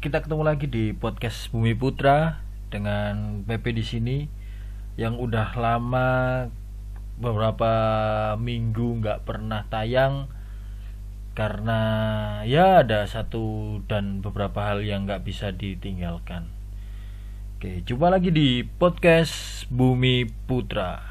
kita ketemu lagi di podcast Bumi Putra dengan PP di sini yang udah lama beberapa minggu nggak pernah tayang karena ya ada satu dan beberapa hal yang nggak bisa ditinggalkan. Oke, jumpa lagi di podcast Bumi Putra.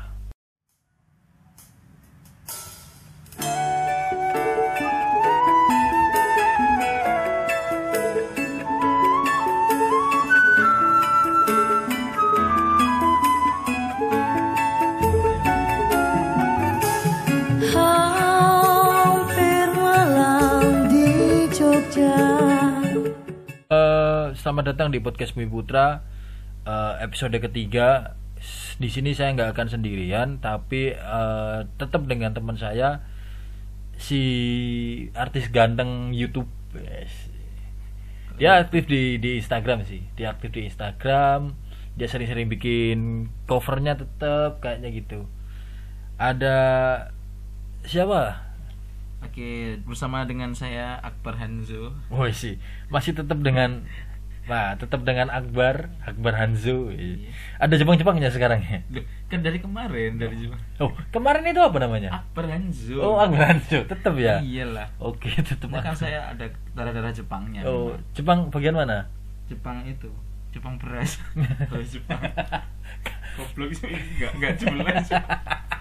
Selamat datang di podcast Bumi Putra eh, episode ketiga. Di sini saya nggak akan sendirian, tapi eh, tetap dengan teman saya si artis ganteng YouTube. Dia aktif di di Instagram sih. Dia aktif di Instagram. Dia sering-sering bikin covernya tetap kayaknya gitu. Ada siapa? Oke, bersama dengan saya Akbar Hanzo. Woi sih, masih tetap dengan Nah, tetap dengan Akbar, Akbar Hanzo. Ada Jepang-Jepangnya sekarang ya. Kan dari kemarin dari Jepang. Oh, kemarin itu apa namanya? Akbar Hanzo. Oh, Akbar Hanzo, tetap ya. Iyalah. Oke, tetap. Nah, kan saya ada darah-darah Jepangnya. Oh, memang. Jepang bagian mana? Jepang itu. Jepang beras. Beras Jepang. Goblok sih enggak enggak jelas.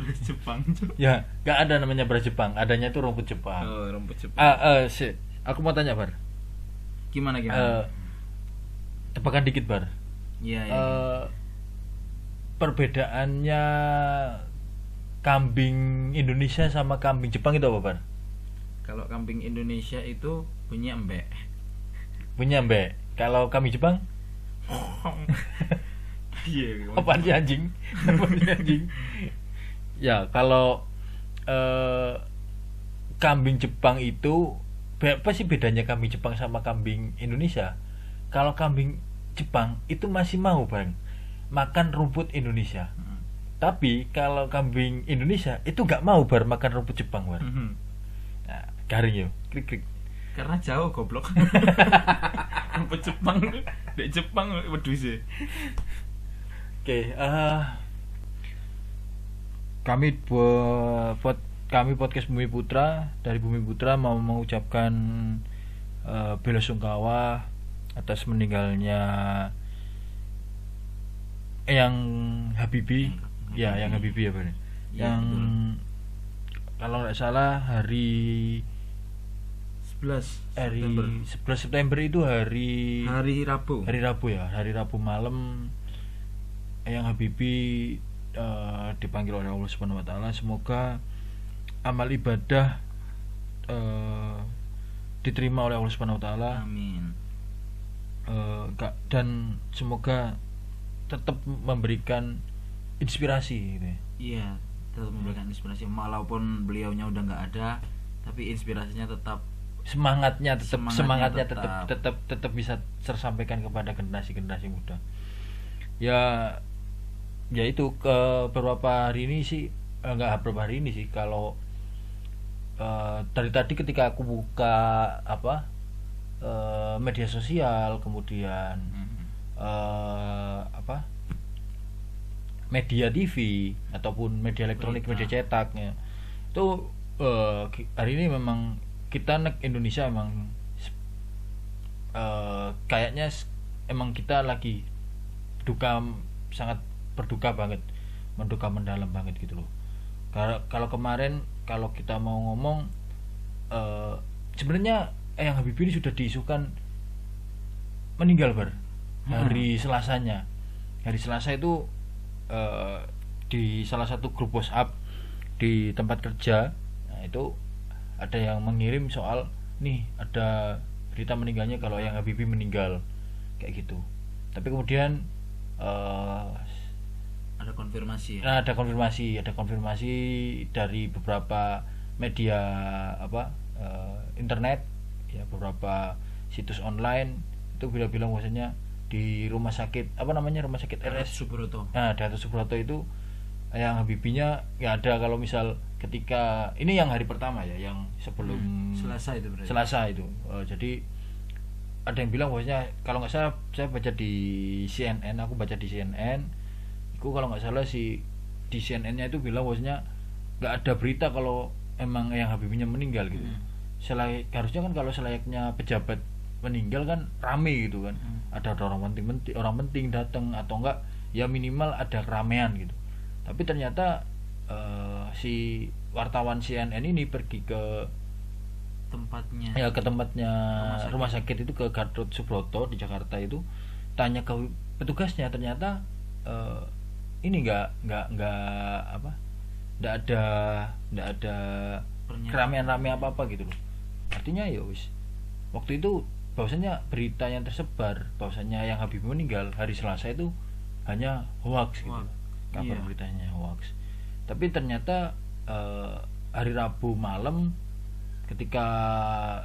beras Jepang. Ya, nggak ada namanya beras Jepang. Adanya itu rumput Jepang. Oh, rumput Jepang. Ah, eh, si, aku mau tanya, Bar. Gimana gimana? tebakan dikit, Bar. Iya, iya. Eh, perbedaannya kambing Indonesia sama kambing Jepang itu apa, Bar? Kalau kambing Indonesia itu punya embek. Punya mbak. Kalau kambing Jepang? Iya, Apaan sih anjing? Sih anjing? Ya, kalau eh, kambing Jepang itu apa sih bedanya kambing Jepang sama kambing Indonesia? Kalau kambing Jepang itu masih mau bang makan rumput Indonesia. Hmm. Tapi kalau kambing Indonesia itu nggak mau bar makan rumput Jepang bar. Mhm. Nah, garing yo, krik krik. Karena jauh goblok. Rumput Jepang di Jepang wedhus sih. Oke, eh, kami buat pod- kami podcast Bumi Putra dari Bumi Putra mau mengucapkan eh, bela sungkawa atas meninggalnya yang Habibi, ya yang Habibi ya benar. Iya, yang kalau nggak salah hari 11 hari September. 11 September itu hari Hari Rabu. hari Rabu ya hari Rabu malam yang Habibi eh, dipanggil oleh Allah Subhanahu Wa Taala semoga amal ibadah eh, diterima oleh Allah Subhanahu Wa Taala Amin. Kak, dan semoga tetap memberikan inspirasi gitu ya. Iya, tetap memberikan inspirasi walaupun beliaunya udah nggak ada, tapi inspirasinya tetap semangatnya tetap Semangatnya semangatnya tetap tetap. tetap tetap bisa tersampaikan kepada generasi generasi muda ya ya itu ke beberapa hari ini sih eh, enggak beberapa hari ini sih kalau eh, dari tadi ketika aku buka apa eh, media sosial kemudian eh, apa media TV ataupun media elektronik Berita. media cetaknya itu eh, ki- hari ini memang kita nek Indonesia emang eh, kayaknya emang kita lagi duka sangat berduka banget menduka mendalam banget gitu loh. Kalau kalau kemarin kalau kita mau ngomong eh, sebenarnya Eyang Habibie ini sudah diisukan meninggal bar. Hari Selasanya. Hari Selasa itu eh, di salah satu grup WhatsApp di tempat kerja nah itu ada yang mengirim soal nih ada berita meninggalnya kalau yang Habibie meninggal kayak gitu. Tapi kemudian eh, ada konfirmasi ya. Ada konfirmasi, ada konfirmasi dari beberapa media apa eh, internet, ya beberapa situs online itu bilang-bilang bahwasanya di rumah sakit apa namanya rumah sakit RS Subroto. nah Dato Subroto itu yang Habibinya nggak ada kalau misal ketika ini yang hari pertama ya yang sebelum Hmm, Selasa itu berarti. Selasa itu Eh, jadi ada yang bilang bahwasanya kalau nggak salah saya baca di CNN aku baca di CNN itu kalau nggak salah si di CNN-nya itu bilang bahwasanya nggak ada berita kalau emang yang Habibinya meninggal gitu Hmm. Selai- harusnya kan kalau selayaknya pejabat meninggal kan rame gitu kan Hmm. ada ada orang penting penting orang penting datang atau enggak ya minimal ada keramaian gitu tapi ternyata eh, si wartawan CNN ini pergi ke tempatnya. ya ke tempatnya Rumah sakit. rumah sakit, itu ke Gatot Subroto di Jakarta itu tanya ke petugasnya ternyata eh, ini nggak nggak nggak apa nggak ada nggak ada keramaian rame apa apa gitu loh. Artinya ya wis. Waktu itu bahwasanya berita yang tersebar bahwasanya yang Habib meninggal hari Selasa itu hanya hoax gitu Hoax. kabar Iya. beritanya hoax. Tapi ternyata eh, hari Rabu malam ketika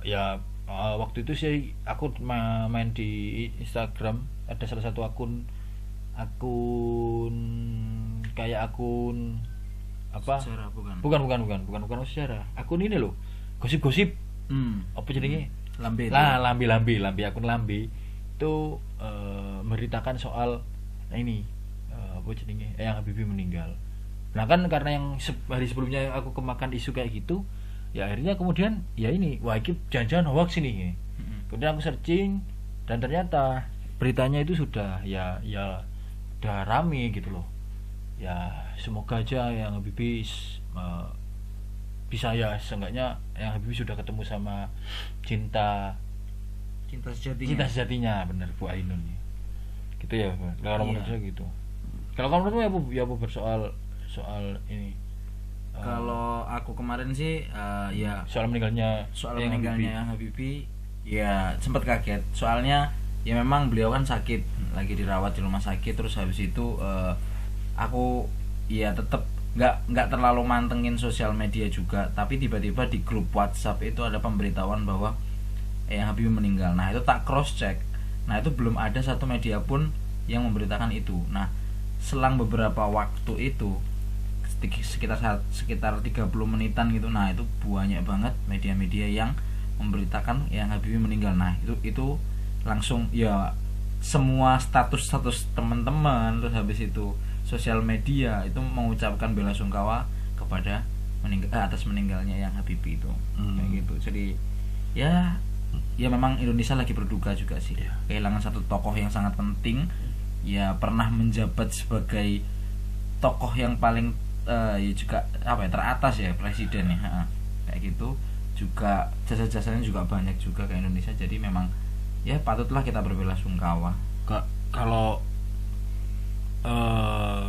ya eh, waktu itu sih aku ma- main di Instagram ada salah satu akun akun kayak akun apa Sejarah bukan. bukan bukan bukan bukan bukan sejarah akun ini loh gosip-gosip Hmm. apa jadinya Lambe. itu. lah lambi lambi lambi akun lambi itu eh, memberitakan soal nah ini eh, apa jadinya eh, yang Habibie meninggal nah kan karena yang se- hari sebelumnya aku kemakan isu kayak gitu ya akhirnya kemudian ya ini wah ini jangan-jangan hoax ini Mm-mm. kemudian aku searching dan ternyata beritanya itu sudah ya ya udah rame gitu loh ya semoga aja yang Habibie s- eh, bisa ya seenggaknya yang Habibie sudah ketemu sama cinta Cinta sejatinya. cinta sejatinya bener Bu Ainun ya. gitu ya kalau Iya. menurut saya gitu kalau kamu menurutmu ya Bu ya Bu bersoal soal ini eh, Kalau aku kemarin sih eh, ya soal meninggalnya soal meninggalnya Habibie ya sempat kaget soalnya ya memang beliau kan sakit lagi dirawat di rumah sakit terus habis itu eh, aku ya tetap nggak nggak terlalu mantengin sosial media juga. Tapi tiba-tiba di grup WhatsApp itu ada pemberitahuan bahwa eh Habibie meninggal. Nah itu tak cross check nah itu belum ada satu media pun yang memberitakan itu. Nah selang beberapa waktu itu sekitar sekitar 30 menitan gitu nah itu banyak banget media-media yang memberitakan yang Habibie meninggal. Nah itu itu langsung ya semua status-status teman-teman terus habis itu sosial media itu mengucapkan bela sungkawa kepada meninggal eh, atas meninggalnya yang Habibie itu. Hmm. kayak gitu. Jadi ya ya memang Indonesia lagi berduka juga sih. Iya. kehilangan satu tokoh yang sangat penting. Ya pernah menjabat sebagai tokoh yang paling eh, ya juga apa ya teratas ya presiden ya ha, kayak gitu. Juga jasa-jasanya juga banyak juga ke Indonesia. Jadi memang ya patutlah kita berbela sungkawa Ka- kalau eh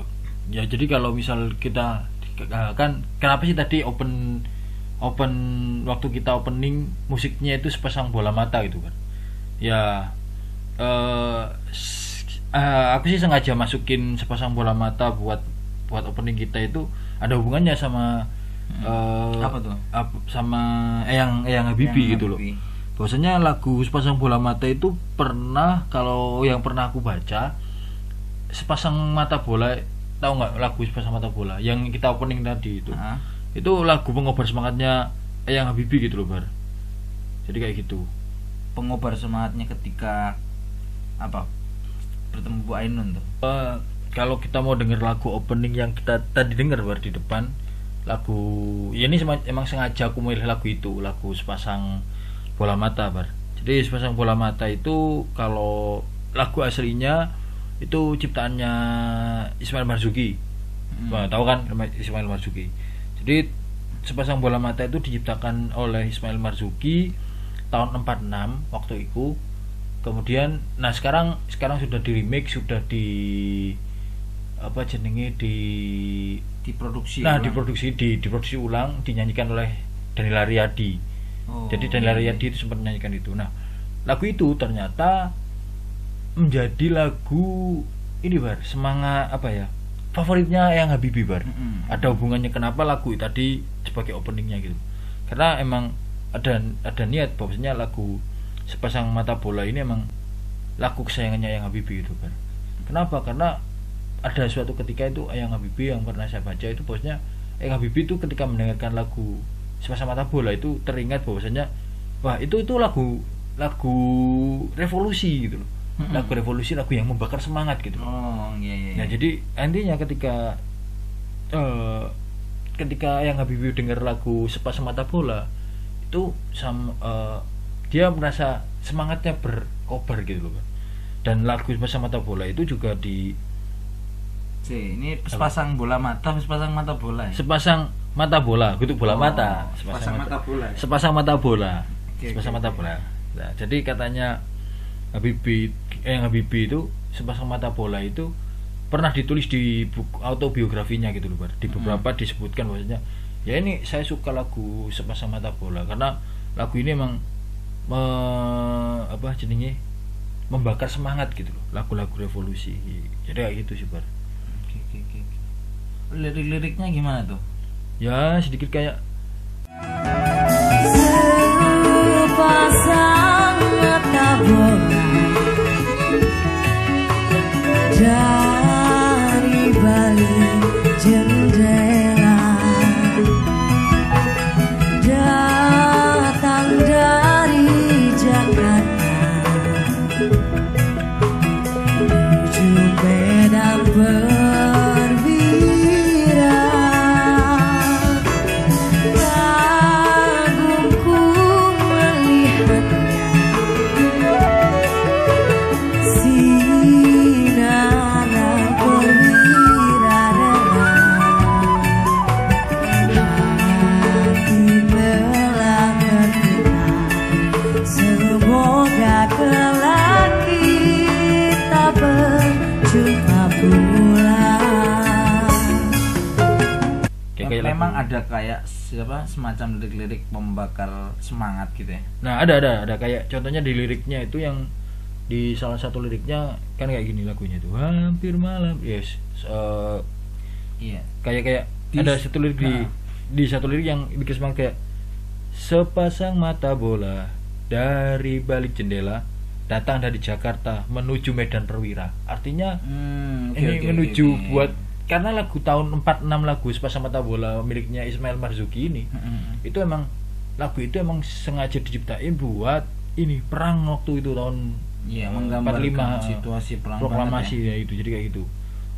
ya jadi kalau misal kita eh, kan kenapa sih tadi open open waktu kita opening musiknya itu sepasang bola mata gitu kan ya eh s- eh, aku sih sengaja masukin sepasang bola mata buat buat opening kita itu ada hubungannya sama eh, Apa tuh? sama Eyang Eyang Habibie Yang gitu loh Habibie. Bahwasanya lagu sepasang bola mata itu pernah kalau yang pernah aku baca sepasang mata bola tahu nggak lagu sepasang mata bola? Yang kita opening tadi itu. Ha? itu lagu pengobar semangatnya Eyang Habibie gitu loh bar. Jadi kayak gitu. Pengobar semangatnya ketika apa bertemu Bu Ainun tuh. Eh, kalau kita mau denger lagu opening yang kita tadi denger bar di depan lagu ya ini emang sengaja aku milih lagu itu lagu sepasang bola mata bar. Jadi sepasang bola mata itu kalau lagu aslinya itu ciptaannya Ismail Marzuki. Hmm. Wah, tahu kan Ismail Marzuki? Jadi sepasang bola mata itu diciptakan oleh Ismail Marzuki tahun 46 waktu itu. Kemudian nah sekarang sekarang sudah di remake sudah di apa jenenge di diproduksi nah ulang. diproduksi di diproduksi ulang dinyanyikan oleh Daniel Riyadi Oh, jadi Daniel iya, Riyadi itu sempat menyanyikan itu. Nah lagu itu ternyata menjadi lagu ini bar semangat apa ya favoritnya yang Habibie bar. Mm-mm. ada hubungannya kenapa lagu tadi sebagai openingnya gitu. Karena emang ada ada niat bahwasanya lagu sepasang mata bola ini emang lagu kesayangannya yang Habibie itu kan kenapa? Karena ada suatu ketika itu Ayang Habibie yang pernah saya baca itu bosnya Ayang Habibie itu ketika mendengarkan lagu Sepasang Mata Bola itu teringat bahwasanya wah itu itu lagu lagu revolusi gitu loh. Lagu revolusi lagu yang membakar semangat gitu. Loh oh iya iya Nah jadi intinya ketika eh ketika yang Habibie dengar lagu Sepasang Mata Bola itu sam eh, dia merasa semangatnya berkobar gitu loh. Dan lagu Sepasang Mata Bola itu juga di Sih, ini sepasang bola mata sepasang mata bola ya? sepasang mata bola, gitu bola Oh, mata, sepasang mata bola ya? Sepasang mata bola. Oke, sepasang oke, mata bola. Nah, jadi katanya Habibie eh yang Habibie itu sepasang mata bola itu pernah ditulis di buku autobiografinya gitu loh, Bar. Di beberapa disebutkan bahwasanya ya ini saya suka lagu sepasang mata bola karena lagu ini emang me- apa jenenge membakar semangat gitu loh, lagu-lagu revolusi. Jadi kayak gitu sih, Bar. Lirik-liriknya gimana tuh? Ya, sedikit kayak Sepasang ada kayak siapa semacam lirik-lirik membakar semangat gitu ya. Nah ada ada ada kayak contohnya di liriknya itu yang di salah satu liriknya kan kayak gini lagunya itu hampir malam yes eh, Iya. kayak kayak Di- ada satu lirik di Nah. di satu lirik yang bikin semangat kayak sepasang mata bola dari balik jendela datang dari Jakarta menuju Medan Perwira artinya Hmm, oke, ini oke, menuju oke. buat karena lagu tahun 46 lagu sepasang mata bola miliknya Ismail Marzuki ini Mm-mm. itu emang lagu itu emang sengaja diciptain buat ini perang waktu itu tahun menggambarkan 45, situasi perang proklamasi banget ya. itu jadi kayak gitu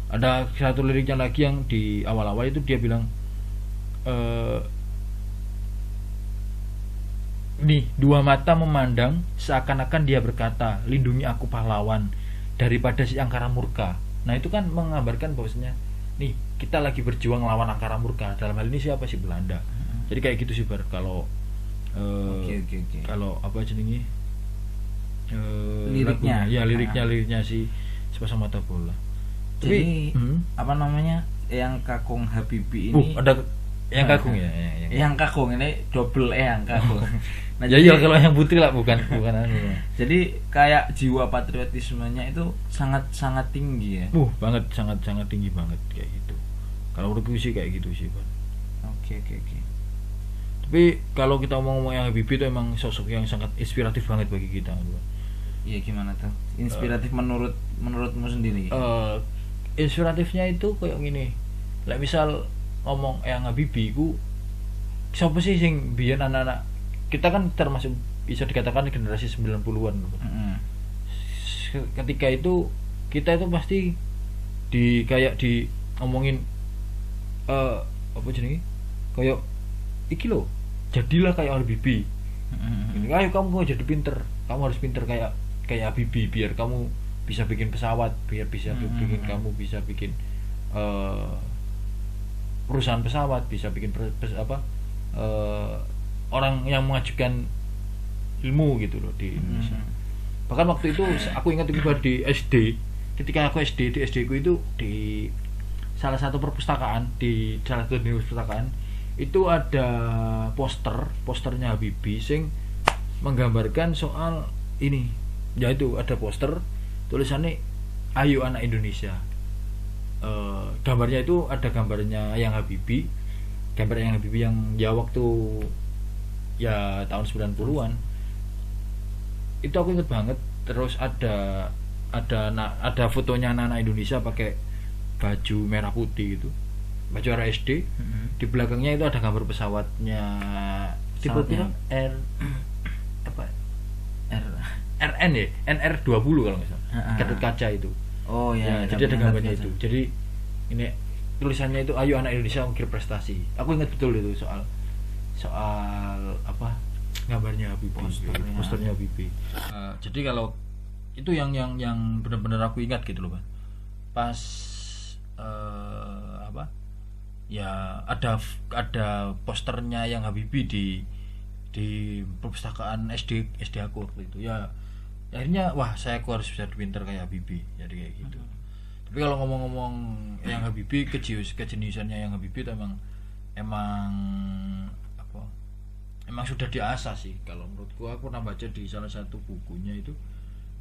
ada satu liriknya lagi yang di awal-awal itu dia bilang eh nih dua mata memandang seakan-akan dia berkata lindungi aku pahlawan daripada si angkara murka nah itu kan menggambarkan bahwasanya nih kita lagi berjuang lawan angkara murka dalam hal ini siapa sih Belanda jadi kayak gitu sih bar kalau eh, Oke, oke, oke. kalau apa jenenge eh, Liriknya. lagunya. ya liriknya Ah. liriknya si sepasang mata bola Jadi hmm, apa namanya? Yang Kakung Habibie uh, ini ada yang Ah, kagum ya, ah. ya, yang- yang Kakung ini double E yang Kakung. Nah, ya jadi, iya kalau yang putri lah bukan bukan anu jadi kayak jiwa patriotismenya itu sangat sangat tinggi ya. uh banget sangat sangat tinggi banget kayak gitu kalau menurutku sih kayak gitu sih Pak. Oke oke oke. tapi kalau kita mau ngomong yang Habibie itu emang sosok yang sangat inspiratif banget bagi kita. Iya gimana tuh? Inspiratif menurut menurutmu sendiri? Eh, inspiratifnya itu kayak gini lah misal ngomong yang Habibie ku siapa sih sing biyen anak-anak kita kan termasuk bisa dikatakan generasi 90-an Mm-mm. ketika itu kita itu pasti di kayak di ngomongin eh apa jenenge kayak iki lo jadilah kayak Habibie Mm-mm. Ini, ayo kamu mau jadi pinter kamu harus pinter kayak kayak Habibie biar kamu bisa bikin pesawat biar bisa bi- Hmm. bikin kamu bisa bikin eh, perusahaan pesawat bisa bikin pes- apa eh, orang yang mengajukan ilmu gitu loh di Indonesia. Mm. bahkan waktu itu aku ingat itu di SD ketika aku SD di SD ku itu di salah satu perpustakaan di salah satu di perpustakaan itu ada poster posternya Habibie sing menggambarkan soal ini. Yaitu ada poster tulisannya ayo anak Indonesia. Eh, gambarnya itu ada gambarnya yang Habibie gambar yang Habibie yang ya waktu ya tahun 90-an itu aku inget banget. Terus ada ada ada fotonya anak-anak Indonesia pakai baju merah putih gitu. Baju RSD Mm-mm. di belakangnya itu ada gambar pesawatnya tipe Pesawatnya. R apa? R RN ya? NR 20 kalau nggak salah. Ah. Gatot kaca itu. Oh ya, ya, jadi ada gambarnya itu. jadi ini tulisannya itu ayo anak Indonesia mengukir prestasi. Aku ingat betul itu soal soal apa gambarnya Habibie. Posternya. posternya Habibie. Eh, jadi kalau itu yang yang yang benar-benar aku ingat gitu loh Pak. Pas eh, apa ya ada ada posternya yang Habibie di di perpustakaan SD SD aku waktu itu. Ya akhirnya wah saya aku harus bisa pinter kayak Habibie jadi kayak gitu. Tapi kalau ngomong-ngomong yang Habibie kejenius kejeniusannya yang Habibie itu emang emang emang sudah diasah sih kalau menurutku aku pernah baca di salah satu bukunya itu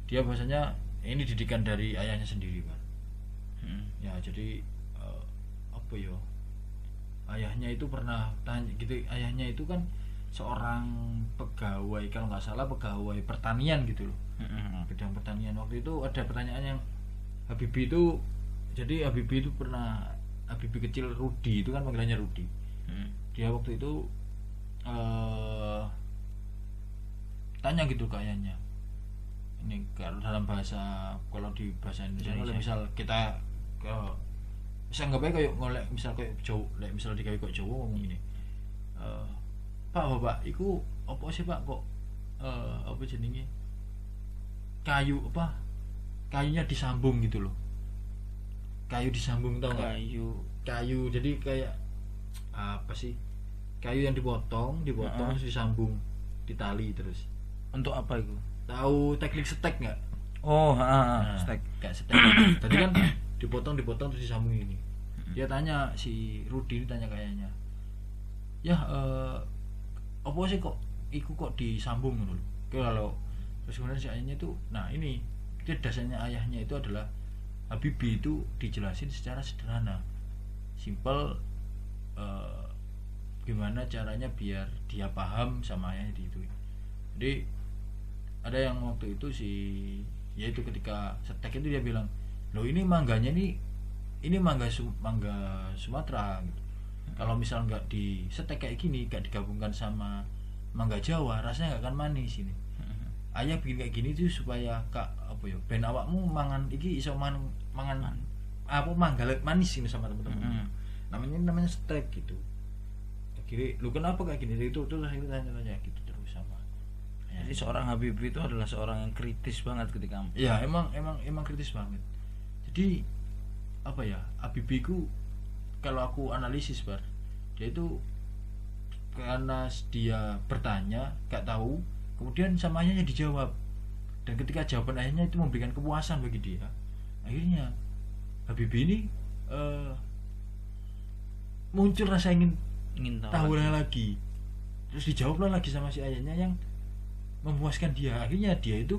dia bahasanya ini didikan dari ayahnya sendiri kan Mm. ya jadi eh, apa ya ayahnya itu pernah tanya gitu ayahnya itu kan seorang pegawai kalau nggak salah pegawai pertanian gitu loh Mm-mm. bidang pertanian waktu itu ada pertanyaan yang Habibie itu jadi Habibie itu pernah Habibie kecil Rudi itu kan panggilannya Rudi Mm. dia waktu itu eh tanya gitu ke ayahnya ini kalau dalam bahasa kalau di bahasa Indonesia, Indonesia. kalau misal kita ke misal nggak baik kayak ngolek misal kayak Jawa lek misal digawe kok Jawa ngomong ini eh Pak Bapak iku apa sih Pak kok eh apa jenenge? Kayu apa? Kayunya disambung gitu loh. Kayu disambung tau nggak? Kayu. Kayu jadi kayak apa sih kayu yang dipotong dipotong Heeh. terus disambung di tali terus. Untuk apa itu? Tahu teknik setek nggak? Oh ha, Nah, stek kayak setek. Tadi kan dipotong dipotong terus disambung ini. Dia tanya si Rudi ini tanya kayaknya ya eh, apa sih kok iku kok disambung Oke, kalau terus kemudian si ayahnya itu nah ini dia dasarnya ayahnya itu adalah Habibie itu dijelasin secara sederhana. Simple eh, gimana caranya biar dia paham sama ayahnya di itu jadi ada yang waktu itu si yaitu ketika setek itu dia bilang loh ini mangganya ini ini mangga Sum- mangga Sumatera gitu. Kalau misal nggak di setek kayak gini nggak digabungkan sama mangga Jawa rasanya nggak akan manis ini. Ayah bikin kayak gini tuh supaya kak apa ya ben awakmu mangan iki iso man, mangan apa mangga manis ini sama teman-teman. Mm-mm. namanya namanya steak gitu akhirnya lu kenapa kayak gini? Itu terus akhirnya tanya-tanya gitu terus sama. Jadi seorang Habibie itu adalah seorang yang kritis banget ketika ya. Emang emang emang kritis banget. Jadi apa ya Habibie ku kalau aku analisis bar dia itu karena dia bertanya gak tahu kemudian sama ayahnya dijawab. Dan ketika jawaban ayahnya itu memberikan kepuasan bagi dia akhirnya Habibie ini eh, muncul rasa ingin ingin tahu, tahu lagi. lagi terus dijawablah lagi sama si ayahnya yang memuaskan dia akhirnya dia itu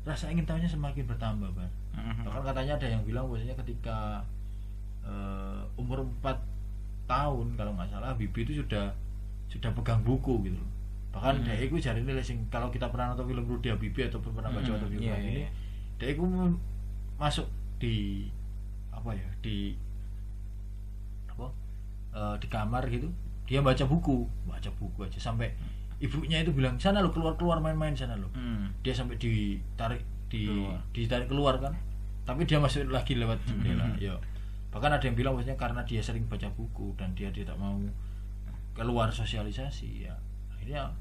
rasa ingin tahunya semakin bertambah Bar. Mhm. bahkan katanya ada yang bilang bahwasanya ketika eh, umur 4 tahun kalau nggak salah Bibi itu sudah sudah pegang buku gitu loh bahkan Hmm. dia itu jari ini sing kalau kita pernah nonton film Rudy Habibie atau pernah baca Hmm, atau film iya, ini iya. dia itu masuk di apa ya di apa eh, di kamar gitu dia baca buku baca buku aja. Sampai ibunya itu bilang sana lo keluar keluar main-main sana lo. Hmm. dia sampai ditarik di Keluar. ditarik keluar kan. Tapi dia masuk lagi lewat jendela Mhm. ya. Bahkan ada yang bilang maksudnya karena dia sering baca buku dan dia tidak mau keluar sosialisasi ya. Akhirnya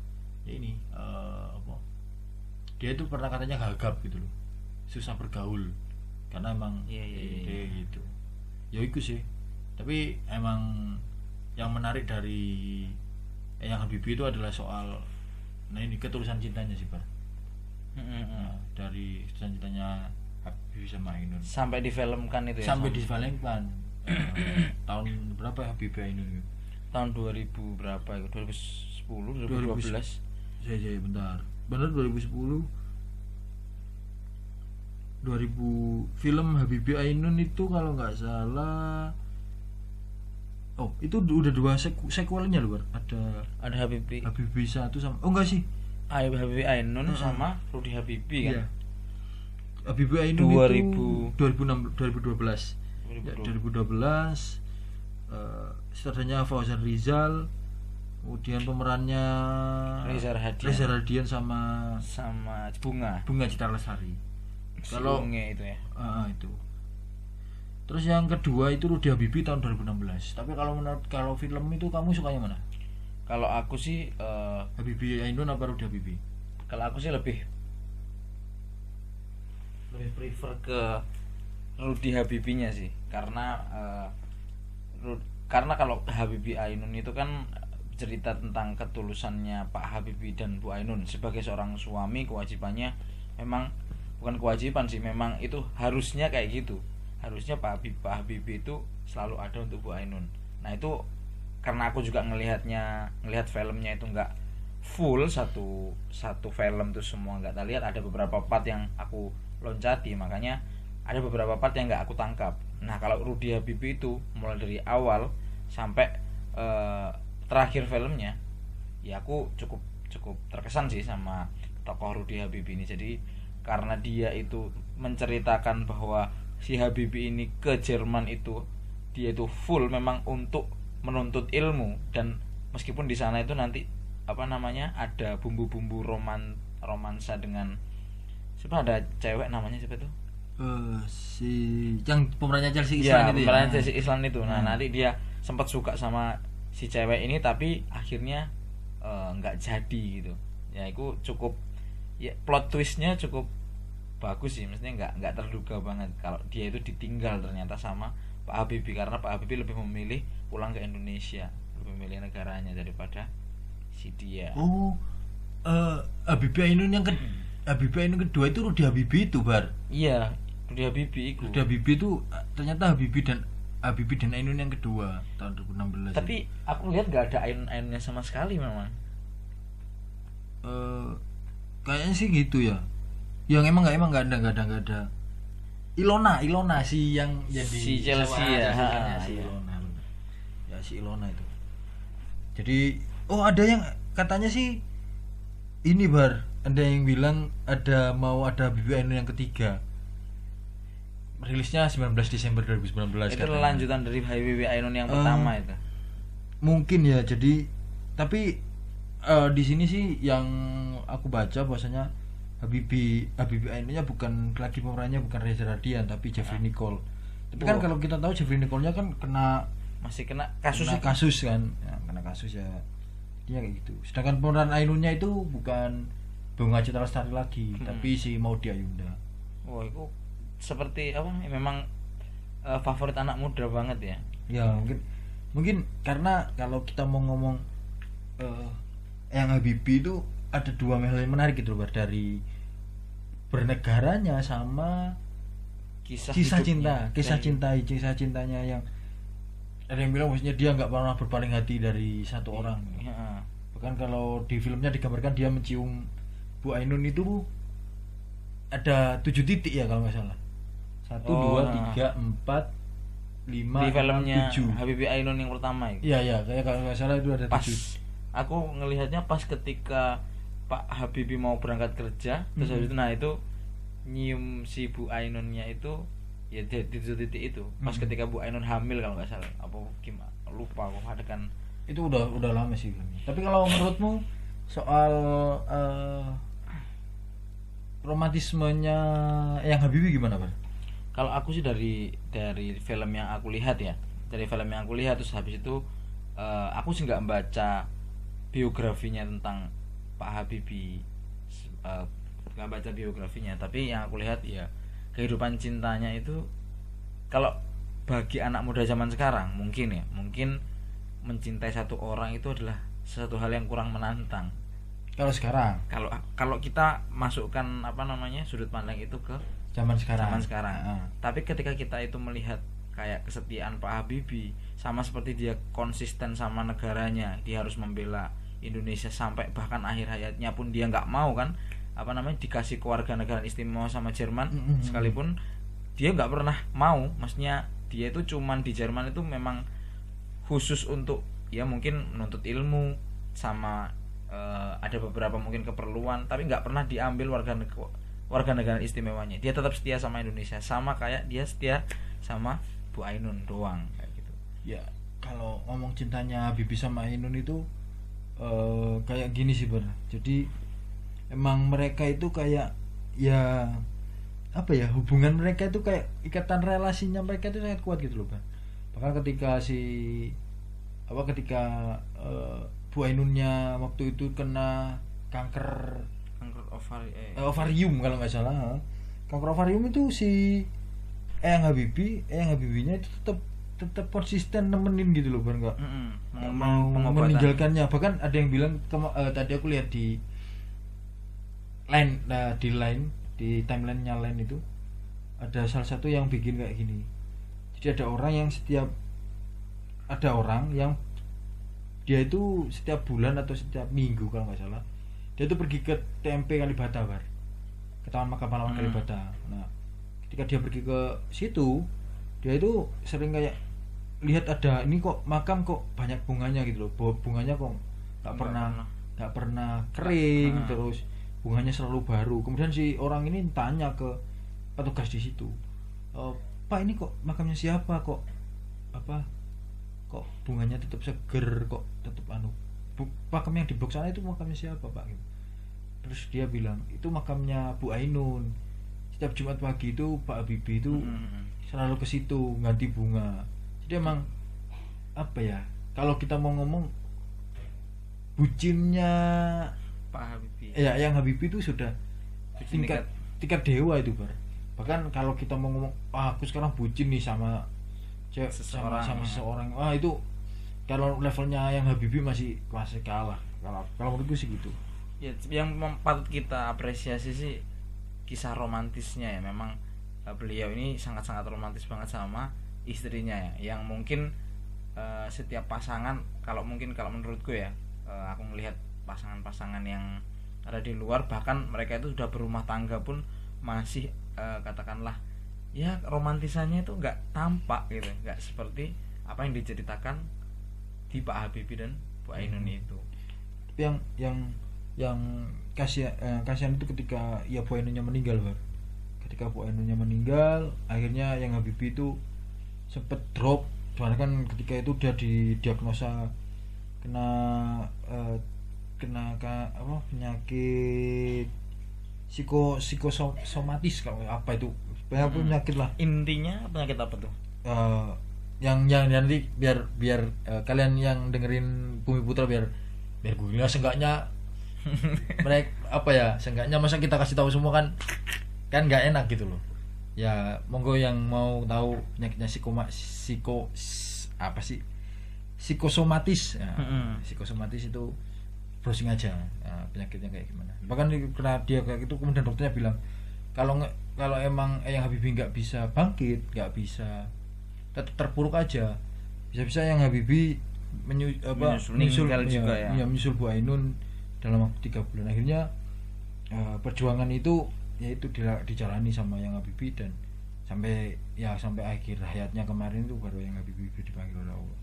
ya ini eh, apa dia itu pernah katanya gagap gitu loh. Susah bergaul. Karena emang iya, dia iya. gitu. Ya itu sih tapi emang yang menarik dari eh, yang Habibie itu adalah soal nah ini ketulusan cintanya sih Bar. Mhm. Nah, dari ketulusan cintanya Habibie sama Ainun. Sampai difilmkan itu ya sampai sam- di Valengpan eh, tahun berapa ya Habibie Ainun tahun 2000 berapa itu 2010 2012. 2012 saya saya bentar. Benar 2010 2000 film Habibie Ainun itu kalau nggak salah oh itu udah dua seku, sequelnya loh Bar. ada ada Habibie Habibie satu sama oh enggak sih Ay- Habibie Ainun Heeh. sama Rudy Habibie kan Iya. Habibie Ainun 2000. itu 2006 2012 Ya, 2012. 2012 eh, sutradaranya Fauzan Rizal kemudian pemerannya Reza Rahadian. Reza Rahadian sama sama bunga Bunga Citra Lestari kalau itu ya ah, itu terus yang kedua itu Rudy Habibie tahun 2016 tapi kalau menurut kalau film itu kamu sukanya mana? Kalau aku sih eh, Habibie Ainun apa Rudy Habibie? kalau aku sih lebih lebih prefer ke Rudy Habibinya sih. Karena eh, Ru- karena kalau Habibie Ainun itu kan cerita tentang ketulusannya Pak Habibie dan Bu Ainun. Sebagai seorang suami kewajibannya memang bukan kewajiban sih memang itu harusnya kayak gitu harusnya Pak Habib Pak Habibie itu selalu ada untuk Bu Ainun. Nah itu karena aku juga ngelihatnya ngelihat filmnya itu nggak full satu satu film tuh semua nggak lihat ada beberapa part yang aku loncati makanya ada beberapa part yang nggak aku tangkap. Nah kalau Rudy Habibie itu mulai dari awal sampai eh, terakhir filmnya ya aku cukup cukup terkesan sih sama tokoh Rudy Habibie ini. Jadi karena dia itu menceritakan bahwa si Habibie ini ke Jerman itu dia itu full memang untuk menuntut ilmu dan meskipun di sana itu nanti apa namanya ada bumbu-bumbu roman romansa dengan siapa ada cewek namanya siapa tuh Eh, si yang pemerannya Chelsea Iya, Islan itu pemeran ya Chelsea Islan itu. Nah, Hmm. nanti dia sempat suka sama si cewek ini tapi akhirnya eh, nggak jadi gitu. Ya, itu cukup ya plot twistnya cukup bagus sih, maksudnya nggak nggak terduga banget kalau dia itu ditinggal ternyata sama Pak Habibie karena Pak Habibie lebih memilih pulang ke Indonesia, lebih memilih negaranya daripada si dia. oh eh Habibie Ainun yang ke Habibie Ainun kedua itu Rudy Habibie itu bar Iya, Rudy Habibie itu. Rudy Habibie itu eh, ternyata Habibie dan Habibie dan Ainun yang kedua tahun 2016 Tapi aku lihat nggak ada ain-ainnya sama sekali memang. Eh, kayaknya sih gitu ya yang emang nggak emang nggak ada nggak ada nggak ada Ilona Ilona si yang jadi Si Chelsea ya, ha, si iya. Ilona ya si Ilona itu jadi oh ada yang katanya sih ini bar ada yang bilang ada mau ada Ainun yang ketiga rilisnya 19 Desember 2019 itu katanya. lanjutan dari Habibie Ainun yang pertama itu. mungkin ya jadi tapi eh, di sini sih yang aku baca bahwasanya Habibie Habibie Ainunnya bukan lagi pemerannya bukan Reza Radian tapi Jeffrey Nicole tapi kan Oh. kalau kita tahu Jeffrey Nicole-nya kan kena masih kena kasus kena itu. kasus kan ya, kena kasus ya dia kayak gitu sedangkan pemeran Ainunnya itu bukan Bunga Citra Lestari lagi Hmm. tapi si Maudy Ayunda Wah, itu seperti apa? ya, Memang eh, favorit anak muda banget ya. ya mungkin mungkin karena kalau kita mau ngomong eh yang Habibie itu ada dua hal yang menarik gitu Bar. dari bernegaranya sama Kisah, kisah hidupnya. cinta kisah Dan- cinta kisah cintanya yang ada yang bilang maksudnya dia nggak pernah berpaling hati dari satu orang Ya, bahkan kalau di filmnya digambarkan dia mencium Bu Ainun itu ada tujuh titik ya kalau nggak salah satu Oh, dua nah. tiga empat lima di filmnya tujuh Habibie Ainun yang pertama itu. Iya iya kayak kalau nggak salah itu ada Pas tujuh. aku ngelihatnya pas ketika Pak Habibie mau berangkat kerja, terus Mhm. habis itu nah itu nyium si Bu Ainunnya itu ya di, titik itu. Pas Mhm. ketika Bu Ainun hamil kalau nggak salah. Apa gimana? Lupa aku adegan Itu udah udah lama sih filmnya. Tapi kalau menurutmu soal eh, romantismenya yang Habibie gimana, Pak? kalau aku sih dari dari film yang aku lihat ya dari film yang aku lihat terus habis itu eh, aku sih nggak baca biografinya tentang Pak Habibie eh, nggak baca biografinya tapi yang aku lihat ya kehidupan cintanya itu kalau bagi anak muda zaman sekarang mungkin ya mungkin mencintai satu orang itu adalah sesuatu hal yang kurang menantang Kalau sekarang, kalau kalau kita masukkan apa namanya sudut pandang itu ke zaman sekarang. zaman sekarang. Heeh. Tapi ketika kita itu melihat kayak kesetiaan Pak Habibie sama seperti dia konsisten sama negaranya, dia harus membela Indonesia sampai bahkan akhir hayatnya pun dia nggak mau kan apa namanya dikasih keluarga negara istimewa sama Jerman Mm-mm. sekalipun dia nggak pernah mau, maksudnya dia itu cuman di Jerman itu memang khusus untuk ya mungkin menuntut ilmu sama eh, ada beberapa mungkin keperluan tapi nggak pernah diambil warga negara warga negara istimewanya. Dia tetap setia sama Indonesia sama kayak dia setia sama Bu Ainun doang kayak gitu. Ya kalau ngomong cintanya Habibie sama Ainun itu eh, kayak gini sih ber jadi emang mereka itu kayak ya apa ya hubungan mereka itu kayak ikatan relasinya mereka itu sangat kuat gitu loh Bar. bahkan ketika si apa ketika eh, Bu Ainunnya waktu itu kena kanker kanker ovari eh, eh, ovarium kalau nggak salah kanker ovarium itu si Eyang Habibie Eyang Habibinya itu tetap tetap konsisten nemenin gitu loh Bar nggak nggak mau- meninggalkannya. Bahkan ada yang bilang kema- eh, tadi aku lihat di line nah, di line di timelinenya line itu ada salah satu yang bikin kayak gini. Jadi ada orang yang setiap ada orang yang dia itu setiap bulan atau setiap minggu kalau nggak salah dia itu pergi ke TMP Kalibata bar ke Taman Makam Pahlawan Hmm. Kalibata. Nah ketika dia pergi ke situ dia itu sering kayak lihat ada ini kok makam kok banyak bunganya gitu loh. Bu- bunganya kok nggak pernah nggak pernah kering Nah. terus. Bunganya selalu baru. Kemudian si orang ini tanya ke petugas di situ "Eh, pak ini kok makamnya siapa? Kok apa? Kok bunganya tetap seger? Kok tetap anu makam yang di blok sana itu makamnya siapa pak? Gitu. terus dia bilang itu makamnya Bu Ainun. Setiap Jumat pagi itu Pak Habibie itu Mm-mm. selalu ke situ ganti bunga jadi emang apa ya kalau kita mau ngomong bucinnya Pak Habibie. Ya yang Habibie itu sudah Bucin tingkat tingkat dewa itu bar. Bahkan kalau kita mau ngomong ah, aku sekarang bucin nih sama cewek sama sama seseorang. Ah itu kalau levelnya yang Habibie masih masih kalah. Kalau kalau menurutku sih gitu. Ya yang patut kita apresiasi sih kisah romantisnya ya. Memang eh, beliau ini sangat-sangat romantis banget sama istrinya ya yang mungkin eh, setiap pasangan kalau mungkin kalau menurutku ya eh, aku melihat pasangan-pasangan yang ada di luar bahkan mereka itu sudah berumah tangga pun masih eh, katakanlah ya romantisannya itu nggak tampak gitu nggak seperti apa yang diceritakan di Pak Habibie dan Bu Ainun Hmm. itu tapi yang yang yang kasihan eh, kasihan itu ketika ya Bu Ainunnya meninggal bar ketika Bu Ainunnya meninggal akhirnya yang Habibie itu sempet drop. Soalnya kan ketika itu dia didiagnosa kena eh, kena ka- apa penyakit psiko psikosomatis kalau apa itu? Apa Hmm. penyakit lah. Intinya penyakit apa tuh? Eh, yang yang nanti biar biar eh, kalian yang dengerin Bumi Putra biar biar gue bilang seenggaknya mereka apa ya seenggaknya masa kita kasih tahu semua kan kan nggak enak gitu loh ya monggo yang mau tahu penyakitnya psikoma psiko apa sih? Psikosomatis. Ya, Mm-mm. psikosomatis itu browsing aja ya, penyakitnya kayak gimana. Bahkan karena dia kayak gitu kemudian dokternya bilang kalau kalau emang yang Habibie nggak bisa bangkit nggak bisa tetap terpuruk aja. Bisa-bisa yang Habibie menyu, apa, Menyusul- meninggal iya, juga ya. iya, menyusul Bu Ainun dalam waktu tiga bulan. Akhirnya eh, perjuangan itu yaitu dila- dijalani sama yang Habibie dan sampai ya sampai akhir hayatnya kemarin itu baru yang Habibie dipanggil oleh Allah.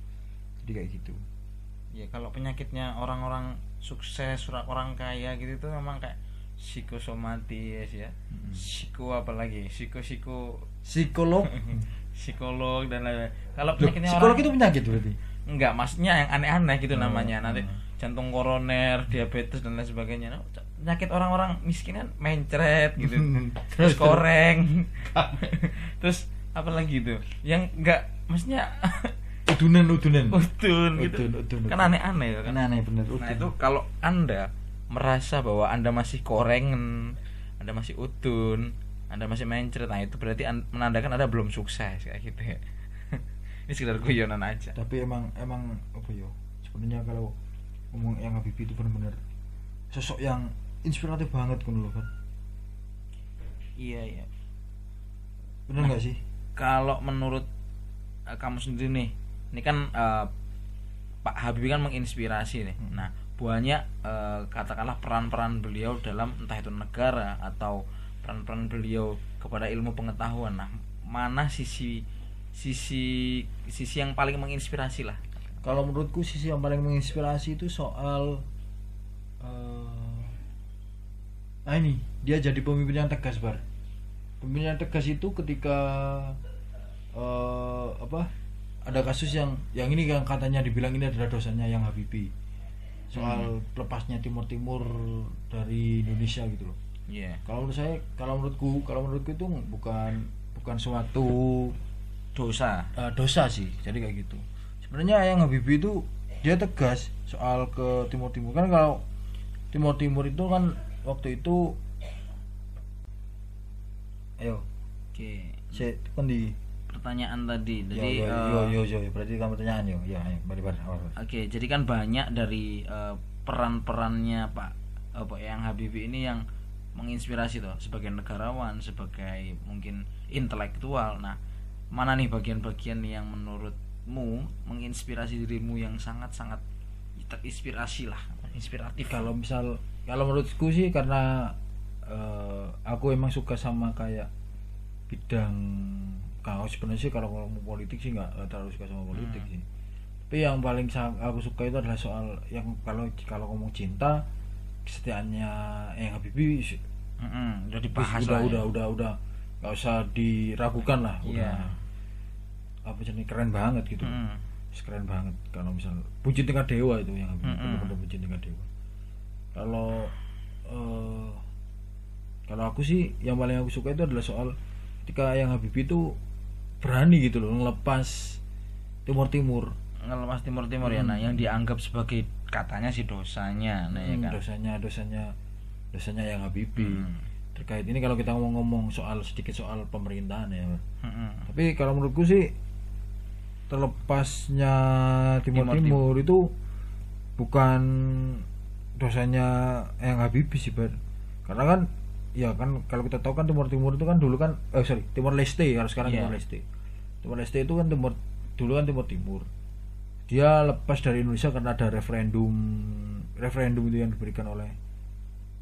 Jadi kayak gitu. Ya kalau penyakitnya orang-orang sukses orang kaya gitu itu memang kayak psikosomatis ya. Mm-mm. psiko apa lagi? Psiko psiko psikolog? Psikolog dan lain-lain kalau Loh, penyakitnya psikolog orang itu penyakit berarti? Enggak maksudnya yang aneh-aneh gitu Oh, namanya. Nanti oh. jantung koroner diabetes dan lain sebagainya. Nah, penyakit orang-orang miskin kan mencret gitu terus koreng terus apa lagi itu yang enggak maksudnya udunan udunan udun gitu Udun, udun, kan udun. aneh-aneh ya kan kan aneh bener Nah udun. itu kalau anda merasa bahwa anda masih korengen, anda masih udun, anda masih mencret, nah itu berarti an- menandakan anda belum sukses kayak gitu ya. Ini sekedar guyonan aja. tapi emang emang apa ya sebenarnya kalau ngomong yang Habibie itu benar-benar sosok yang inspiratif banget kan loh kan Iya iya. bener nggak sih Kalau menurut eh, kamu sendiri nih, ini kan eh, Pak Habibie kan menginspirasi nih. Hmm. Nah banyak eh, katakanlah peran-peran beliau dalam entah itu negara atau peran-peran beliau kepada ilmu pengetahuan. Nah mana sisi sisi sisi yang paling menginspirasi lah kalau menurutku sisi yang paling menginspirasi itu soal nah ini. Dia jadi pemimpin yang tegas bar. Pemimpin yang tegas itu ketika eh, apa ada kasus yang yang ini yang katanya dibilang ini adalah dosanya yang Habibie. Soal lepasnya Timur Timur dari Indonesia gitu loh. Iya. kalau menurut saya kalau menurutku kalau menurutku itu bukan bukan suatu Dosa. eh, dosa sih jadi kayak gitu. Sebenarnya yang Habibie itu dia tegas soal ke Timur Timur kan kalau Timur Timur itu kan waktu itu ayo Oke. saya kan di Pertanyaan tadi. Jadi yo, eh, yo yo yo yo. berarti kamu pertanyaan yo ya ayo balik balik. Oke, jadi kan banyak dari eh, peran-perannya Pak apa yang Habibie ini yang menginspirasi toh sebagai negarawan, sebagai mungkin intelektual. Nah, mana nih bagian-bagian yang menurutmu menginspirasi dirimu yang sangat-sangat terinspirasi lah, inspiratif. kalau misal kalau menurutku sih karena eh, aku emang suka sama kayak bidang kalau sebenarnya sih kalau ngomong politik sih nggak terlalu suka sama politik Hmm. sih tapi yang paling aku suka itu adalah soal yang kalau kalau ngomong cinta kesetiaannya yang Habibie sih, Mm-mm, udah dibahas udah, ya. udah udah udah nggak usah diragukan lah Iya. udah apa jenis keren banget gitu. Wis keren banget kalau misal puji tingkat dewa itu yang Habibie Mm-mm. benar-benar puji tingkat dewa kalau eh, kalau aku sih yang paling aku suka itu adalah soal ketika yang Habibie itu berani gitu loh ngelepas Timur Timur ngelepas timur timur ya nah Hmm. yang dianggap sebagai katanya sih dosanya nah ya kan dosanya dosanya dosanya yang Habibie Hmm. terkait ini kalau kita ngomong-ngomong soal sedikit soal pemerintahan ya Mm-mm. tapi kalau menurutku sih terlepasnya Timur Timur Timur itu bukan dosanya yang Habibie sih Bar. karena kan ya kan kalau kita tahu kan Timur Timur itu kan dulu kan eh sorry Timur Leste kalau sekarang Iya. Timur Leste Timur Leste itu kan Timur dulu kan Timur Timur dia lepas dari Indonesia karena ada referendum referendum itu yang diberikan oleh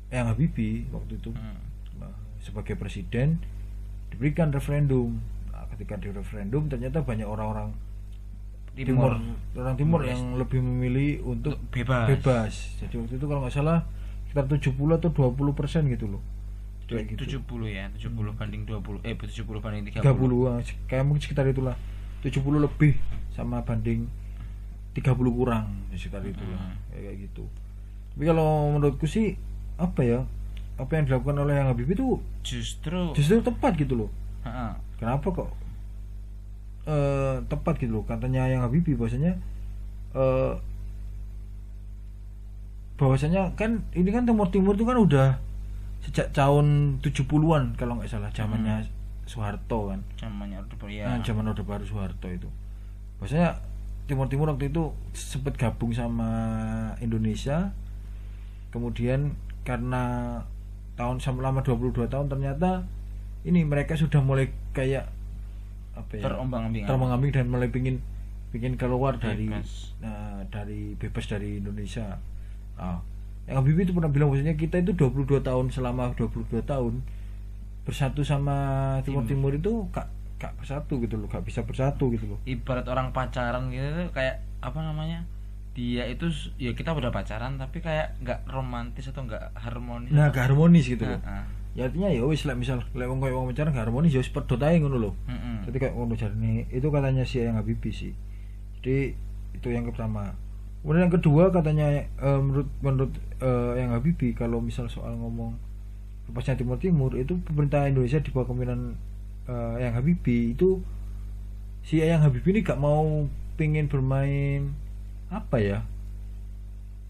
yang Habibie waktu itu Hmm. Nah, sebagai presiden diberikan referendum. Nah, ketika di referendum ternyata banyak orang-orang timur, orang timur Timur yang lebih memilih untuk bebas. bebas. Jadi waktu itu kalau nggak salah sekitar 70 atau 20 persen gitu loh. Kayak gitu. 70 ya 70 banding 20 eh 70 banding 30 30 ah, kayak mungkin sekitar itulah 70 lebih sama banding 30 kurang sekitar Hmm. kayak kayak gitu. Tapi kalau menurutku sih apa ya? Apa yang dilakukan oleh yang Habibie itu justru justru tepat gitu loh Ha-ha. kenapa kok eh tepat gitu loh. Katanya yang Habibie bahwasanya eh bahwasanya kan ini kan Timur Timur itu kan udah sejak tahun 70-an kalau nggak salah zamannya Soeharto kan. Namanya udah ber- ya nah, zaman Orde Baru Soeharto itu. Bahwasanya Timur Timur waktu itu sempat gabung sama Indonesia. Kemudian karena tahun selama 22 tahun ternyata ini mereka sudah mulai kayak apa ya? Terombang-ambing terombang-ambing dan mulai pingin pingin keluar dari Bebas. nah, dari bebas dari Indonesia. Nah, yang Habibie itu pernah bilang bahwasanya kita itu 22 tahun selama 22 tahun bersatu sama Timur. Timur itu gak, gak bersatu gitu loh gak bisa bersatu gitu loh. Ibarat orang pacaran gitu tuh kayak apa namanya dia itu ya kita udah pacaran tapi kayak nggak romantis atau nggak harmonis nah gak harmonis gitu loh. Heeh. Ya artinya ya wis lah misal lek wong koyo wong pacaran gak harmonis ya wis pedot ae ngono loh Mm-mm. jadi kayak ngono jarine itu katanya si yang Habibie sih. Jadi itu yang pertama. Kemudian yang kedua katanya eh, menurut menurut eh, yang Habibie kalau misal soal ngomong lepasnya Timur Timur itu pemerintah Indonesia di bawah kepemimpinan eh, yang Habibie itu si yang Habibie ini gak mau pengen bermain apa ya?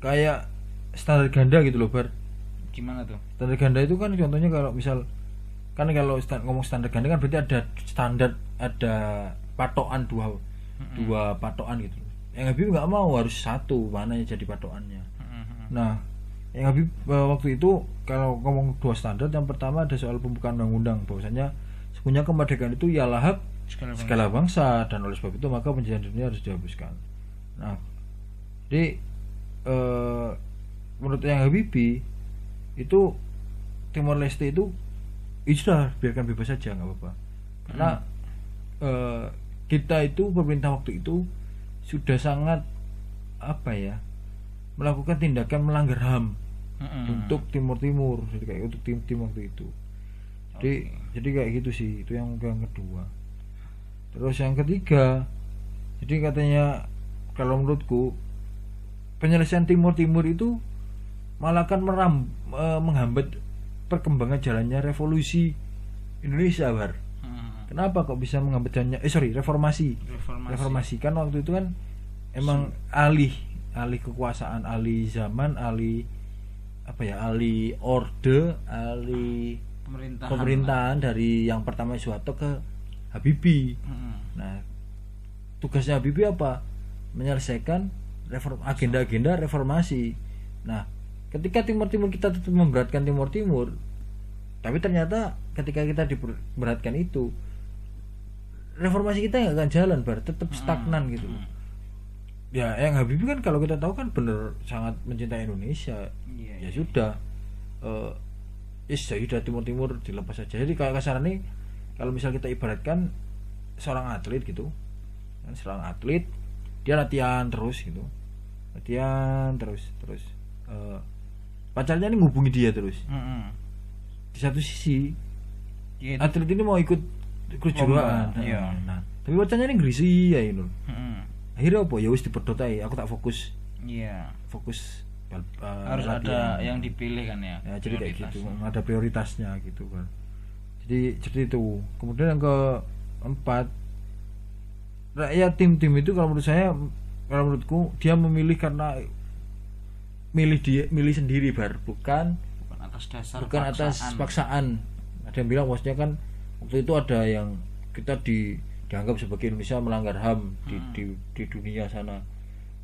Kayak standar ganda gitu loh bar gimana tuh? Standar ganda itu kan contohnya kalau misal kan kalau sta- ngomong standar ganda kan berarti ada standar ada patokan dua dua patokan gitu. Yang Habib nggak mau harus satu mana yang jadi patokannya. Mm-mm. nah yang Habib eh, waktu itu kalau ngomong dua standar yang pertama ada soal pembukaan undang-undang bahwasanya sebenarnya kemerdekaan itu ialah hak Segala bangsa. segala bangsa dan oleh sebab itu maka penjajahan dunia harus dihapuskan. Nah jadi eh, menurut yang Habibie itu Timor Leste itu itu sudah biarkan bebas saja nggak apa-apa. Karena eh, kita itu pemerintah waktu itu sudah sangat apa ya melakukan tindakan melanggar ham Mm-mm. untuk Timur Timur jadi kayak untuk tim tim waktu itu. Jadi jadi kayak gitu sih itu yang yang kedua. Terus yang ketiga jadi katanya kalau menurutku penyelesaian Timur Timur itu malah akan meram, eh, menghambat perkembangan jalannya revolusi Indonesia bar Hmm. kenapa kok bisa menghambat jalannya eh sorry reformasi Reformasi. reformasi kan waktu itu kan emang alih alih kekuasaan alih zaman alih apa ya alih orde alih Pemerintahan. pemerintahan dari yang pertama Soeharto ke Habibie Hmm. nah tugasnya Habibie apa menyelesaikan reform agenda-agenda reformasi nah ketika Timur Timur kita tetap memberatkan Timur Timur tapi ternyata ketika kita diberatkan itu reformasi kita nggak akan jalan bar. Tetap stagnan gitu Hmm. ya yang Habibie kan kalau kita tahu kan bener sangat mencintai Indonesia. Iya, ya iya. sudah. Eh ya sudah Timur Timur dilepas saja. Jadi kayak kasarannya kalau misal kita ibaratkan seorang atlet gitu kan seorang atlet dia latihan terus gitu. Latihan terus terus. Eh, pacarnya ini ngubungi dia terus Hmm. di satu sisi itu. atlet ini mau ikut kejuaraan Lomba, iya. nah tapi pacarnya ini gerisi ya ini Hmm. akhirnya apa ya wis dipedot aku tak fokus Iya. fokus bal- eh, Harus ada latihan. yang dipilih kan ya. ya jadi kayak gitu ada prioritasnya gitu kan jadi jadi itu kemudian yang keempat rakyat tim-tim itu kalau menurut saya kalau menurutku dia memilih karena milih dia milih sendiri bar bukan Bukan atas dasar bukan atas paksaan. paksaan ada yang bilang maksudnya kan waktu itu ada yang kita di dianggap sebagai Indonesia melanggar HAM di, Hmm. di di dunia sana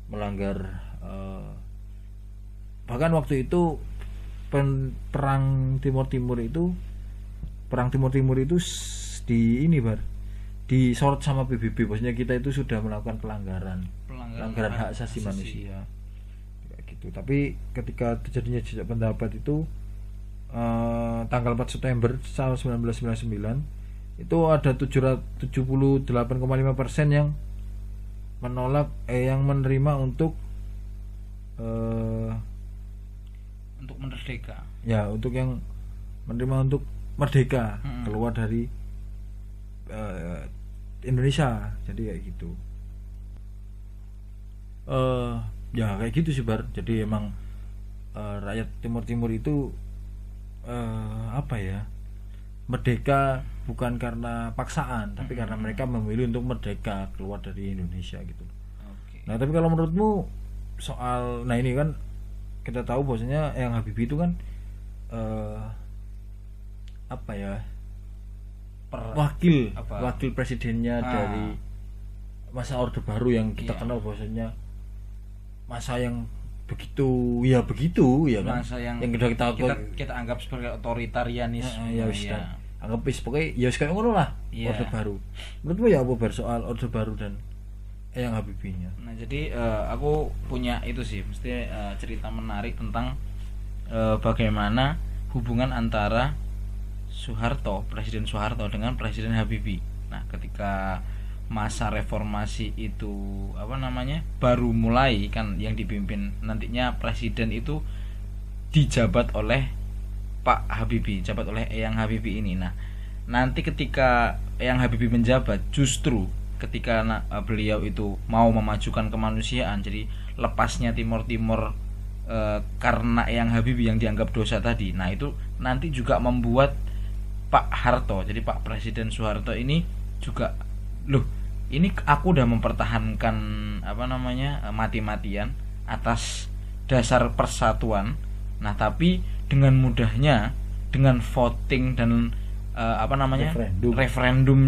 melanggar eh, bahkan waktu itu pen- perang Timur Timur itu perang Timur Timur itu di ini bar disorot sama PBB maksudnya kita itu sudah melakukan pelanggaran Pelanggaran pelanggaran hak hak asasi asasi. manusia Gitu tapi ketika terjadinya jejak pendapat itu eh, tanggal 4 September tahun 1999 itu ada 778,5 persen yang menolak eh yang menerima untuk eh untuk merdeka. ya untuk yang menerima untuk merdeka Mm-mm. keluar dari eh, Indonesia jadi kayak gitu eh ya kayak gitu sih bar jadi emang eh, rakyat Timur Timur itu eh apa ya merdeka bukan karena paksaan tapi karena Mm-mm. mereka memilih untuk merdeka keluar dari Indonesia gitu Oke. Nah, tapi kalau menurutmu soal nah ini kan kita tahu bahwasanya yang Habibie itu kan eh apa ya? Per- wakil apa? wakil presidennya Ah. dari masa Orde Baru yang kita Iya. kenal bahwasanya masa yang begitu ya begitu ya kan masa yang, yang kita kita, kita, kita anggap sebagai otoritarianisme. ya, ya, ya. anggap pokoknya ya kayak ngono lah Iya. Orde Baru menurutmu ya apa bar soal Orde Baru dan yang Habibie-nya Nah jadi eh, aku punya itu sih, mesti eh, cerita menarik tentang eh, bagaimana hubungan antara Soeharto, Presiden Soeharto dengan Presiden Habibie. Nah ketika masa reformasi itu apa namanya baru mulai kan yang dipimpin nantinya presiden itu dijabat oleh Pak Habibie, jabat oleh Eyang Habibie ini. Nah nanti ketika Eyang Habibie menjabat justru ketika eh, beliau itu mau memajukan kemanusiaan jadi lepasnya Timur Timur eh, karena Eyang Habibie yang dianggap dosa tadi nah itu nanti juga membuat Pak Harto jadi Pak Presiden Soeharto ini juga loh ini aku udah mempertahankan apa namanya eh, mati-matian atas dasar persatuan. Nah tapi dengan mudahnya dengan voting dan eh, apa namanya Referendum. referendum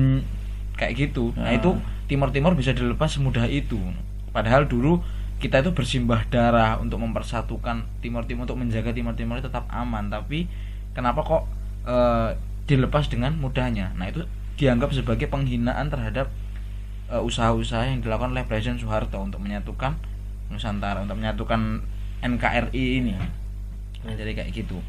kayak gitu. Nah Ah. itu Timur Timur bisa dilepas semudah itu. Padahal dulu kita itu bersimbah darah untuk mempersatukan Timur Timur untuk menjaga Timur Timur tetap aman. Tapi kenapa kok eh, dilepas dengan mudahnya? Nah itu dianggap sebagai penghinaan terhadap usaha-usaha yang dilakukan oleh Presiden Soeharto untuk menyatukan Nusantara untuk menyatukan NKRI ini. Nah jadi kayak gitu.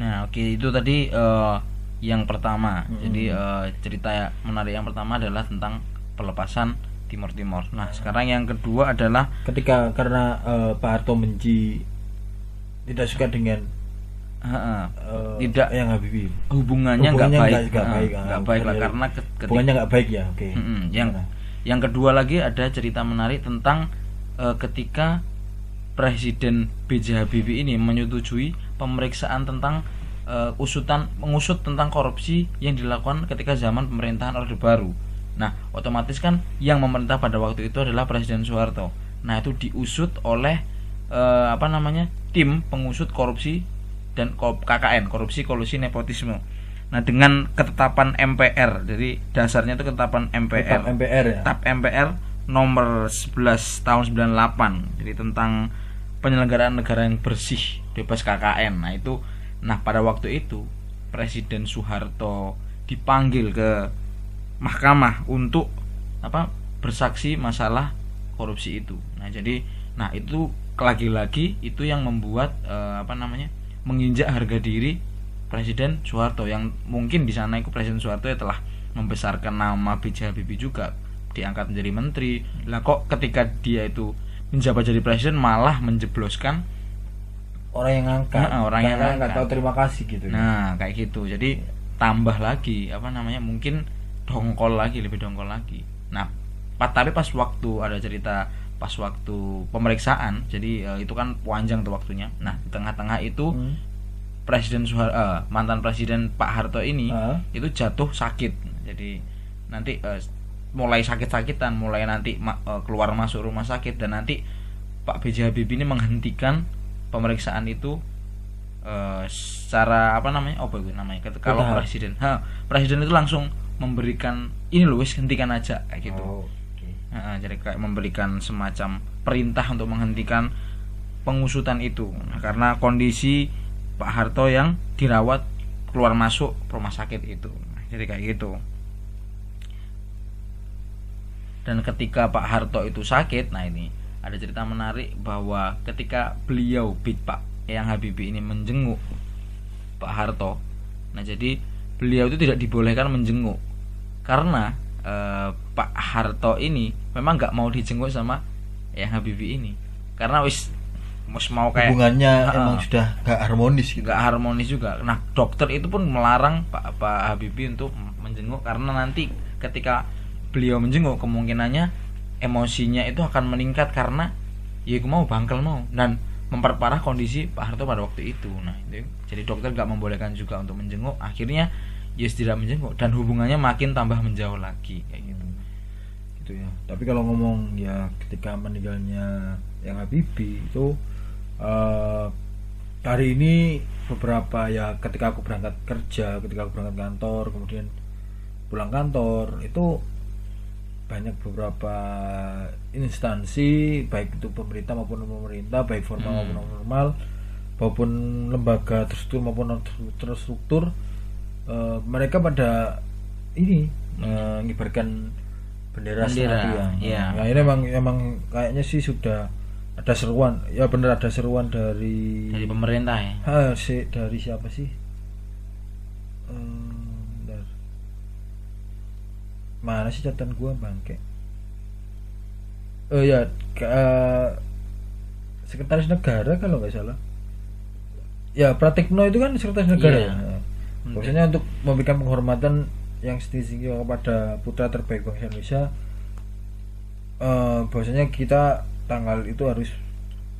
Nah oke itu tadi eh, yang pertama. Hmm. jadi eh, cerita menarik yang pertama adalah tentang pelepasan Timur Timur nah sekarang yang kedua adalah ketika karena eh, Pak Harto benci tidak suka dengan Eh, tidak yang Habibie hubungannya nggak baik nggak- baik, nggak baik lah karena ke- ketika- hubungannya nggak baik ya oke Mm-mm. yang Gimana? yang kedua lagi ada cerita menarik tentang eh, ketika Presiden B.J. Habibie ini menyetujui pemeriksaan tentang eh, usutan mengusut tentang korupsi yang dilakukan ketika zaman pemerintahan Orde Baru. Nah, otomatis kan yang memerintah pada waktu itu adalah Presiden Soeharto. Nah, itu diusut oleh eh, apa namanya? tim pengusut korupsi dan KKN, korupsi kolusi nepotisme. Nah, dengan ketetapan MPR, jadi dasarnya itu ketetapan MPR. Tetap MPR ya TAP MPR nomor 11 tahun 98 jadi tentang penyelenggaraan negara yang bersih bebas KKN nah itu nah pada waktu itu Presiden Soeharto dipanggil ke mahkamah untuk apa bersaksi masalah korupsi itu nah jadi nah itu lagi-lagi itu yang membuat eh, apa namanya menginjak harga diri Presiden Soeharto yang mungkin di sana itu Presiden Soeharto ya telah membesarkan nama B.J. Habibie juga diangkat menjadi menteri lah kok ketika dia itu menjabat jadi presiden malah menjebloskan orang yang ngangkat Nah, orang yang ngangkat. tahu terima kasih gitu nah kayak gitu jadi tambah lagi apa namanya mungkin dongkol lagi lebih dongkol lagi nah tapi pas waktu ada cerita pas waktu pemeriksaan jadi eh, itu kan panjang tuh waktunya nah di tengah-tengah itu Hmm. presiden Soehar eh, mantan presiden Pak Harto ini Ah. itu jatuh sakit jadi nanti eh, mulai sakit-sakitan mulai nanti ma- eh, keluar masuk rumah sakit dan nanti Pak B.J. Habibie ini menghentikan pemeriksaan itu eh, secara apa namanya oh itu namanya kalau presiden ha, presiden itu langsung memberikan ini loh hentikan aja kayak gitu Oh, Heeh, jadi kayak memberikan semacam perintah untuk menghentikan pengusutan itu. Nah, karena kondisi Pak Harto yang dirawat keluar masuk rumah sakit itu. Nah, jadi kayak gitu. Dan ketika Pak Harto itu sakit nah ini ada cerita menarik bahwa ketika beliau Bid Pak yang Habibie ini menjenguk Pak Harto nah jadi beliau itu tidak dibolehkan menjenguk. Karena eh, Pak Harto ini memang nggak mau dijenguk sama yang Habibie ini karena wis wis mau kayak hubungannya Ha-ha. emang sudah nggak harmonis gitu nggak harmonis juga. Nah, dokter itu pun melarang Pak Pak Habibie untuk menjenguk karena nanti ketika beliau menjenguk kemungkinannya emosinya itu akan meningkat karena ya aku mau bangkel mau dan memperparah kondisi Pak Harto pada waktu itu. Nah, itu jadi dokter nggak membolehkan juga untuk menjenguk. Akhirnya Yes tidak menjenguk dan hubungannya makin tambah menjauh lagi kayak gitu. gitu ya tapi kalau ngomong ya ketika meninggalnya yang Habibie itu eh hari ini beberapa ya ketika aku berangkat kerja ketika aku berangkat kantor kemudian pulang kantor itu banyak beberapa instansi baik itu pemerintah maupun non pemerintah baik formal Hmm. maupun non formal maupun lembaga terstruktur maupun non terstruktur eh, mereka pada ini mengibarkan bendera, Bendera, tiang. iya. Nah, ini emang emang kayaknya sih sudah ada seruan ya bener ada seruan dari Dari pemerintah ya. Ah, si- dari siapa sih? Hmm, bentar. Mana sih catatan gua bangke? Oh ya, ke- eh, sekretaris negara kalau nggak salah. Ya, Pratikno itu kan sekretaris negara. Iya. ya. Maksudnya untuk memberikan penghormatan yang setinggi kepada putra terbaik bangsa Indonesia. Eh, bahwasanya kita tanggal itu harus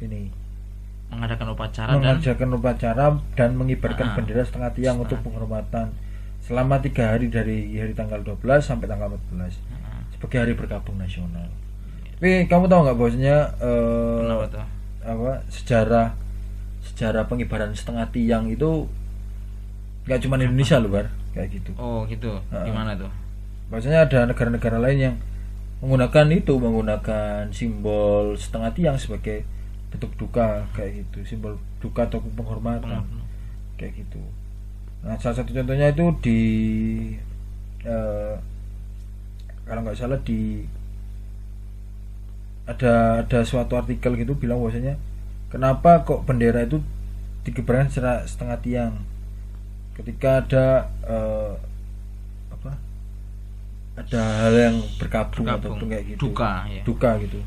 ini Mengadakan upacara dan mengerjakan upacara dan mengibarkan Ah, bendera setengah tiang setengah untuk penghormatan selama tiga hari dari hari tanggal 12 sampai tanggal 14 Heeh. sebagai hari berkabung nasional. Tapi kamu tahu nggak bahwasanya eh, tuh? apa sejarah sejarah pengibaran setengah tiang itu nggak cuma Indonesia loh bar kayak gitu. Oh, gitu. Heeh. Gimana tuh? Bahwasanya ada negara-negara lain yang menggunakan itu menggunakan simbol setengah tiang sebagai bentuk duka kayak gitu simbol duka atau penghormatan kayak gitu. Nah salah satu contohnya itu di eh, kalau nggak salah di ada ada suatu artikel gitu bilang bahwasanya kenapa kok bendera itu dikibarkan secara setengah tiang ketika ada eh, apa? Ada hal yang berkabung, Berkabung. ataupun kayak gitu. Duka, ya. duka gitu.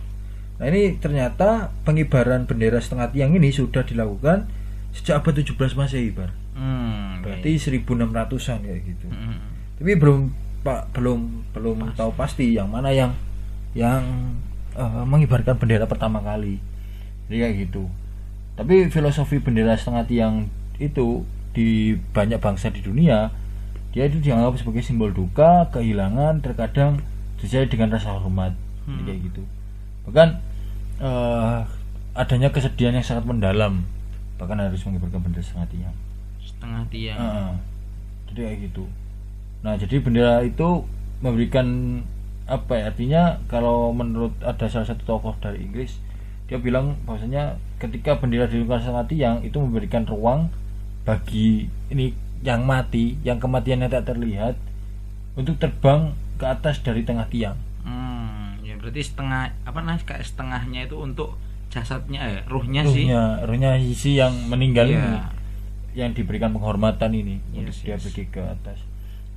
Nah ini ternyata pengibaran bendera setengah tiang ini sudah dilakukan sejak abad 17 Masehi bar Hmm, berarti 1600-an kayak gitu. Hmm. tapi belum pak belum belum tahu pasti yang mana yang yang eh, mengibarkan bendera pertama kali. Jadi kayak gitu. Tapi filosofi bendera setengah tiang itu di banyak bangsa di dunia dia itu dianggap sebagai simbol duka kehilangan terkadang sesuai dengan rasa hormat. Jadi kayak gitu. Bahkan eh, adanya kesedihan yang sangat mendalam bahkan harus mengibarkan bendera setengah tiang. Setengah tiang. Heeh. jadi kayak gitu. Nah jadi bendera itu memberikan apa ya artinya kalau menurut ada salah satu tokoh dari Inggris dia bilang bahwasanya ketika bendera dilingkarkan setengah tiang itu memberikan ruang bagi ini yang mati yang kematiannya tak terlihat untuk terbang ke atas dari tengah tiang Hmm, ya berarti setengah apa namanya kayak setengahnya itu untuk jasadnya ya ruhnya, sih ruhnya ruhnya si yang meninggal Iya. ini yang diberikan penghormatan ini untuk Yes, dia yes. pergi ke atas.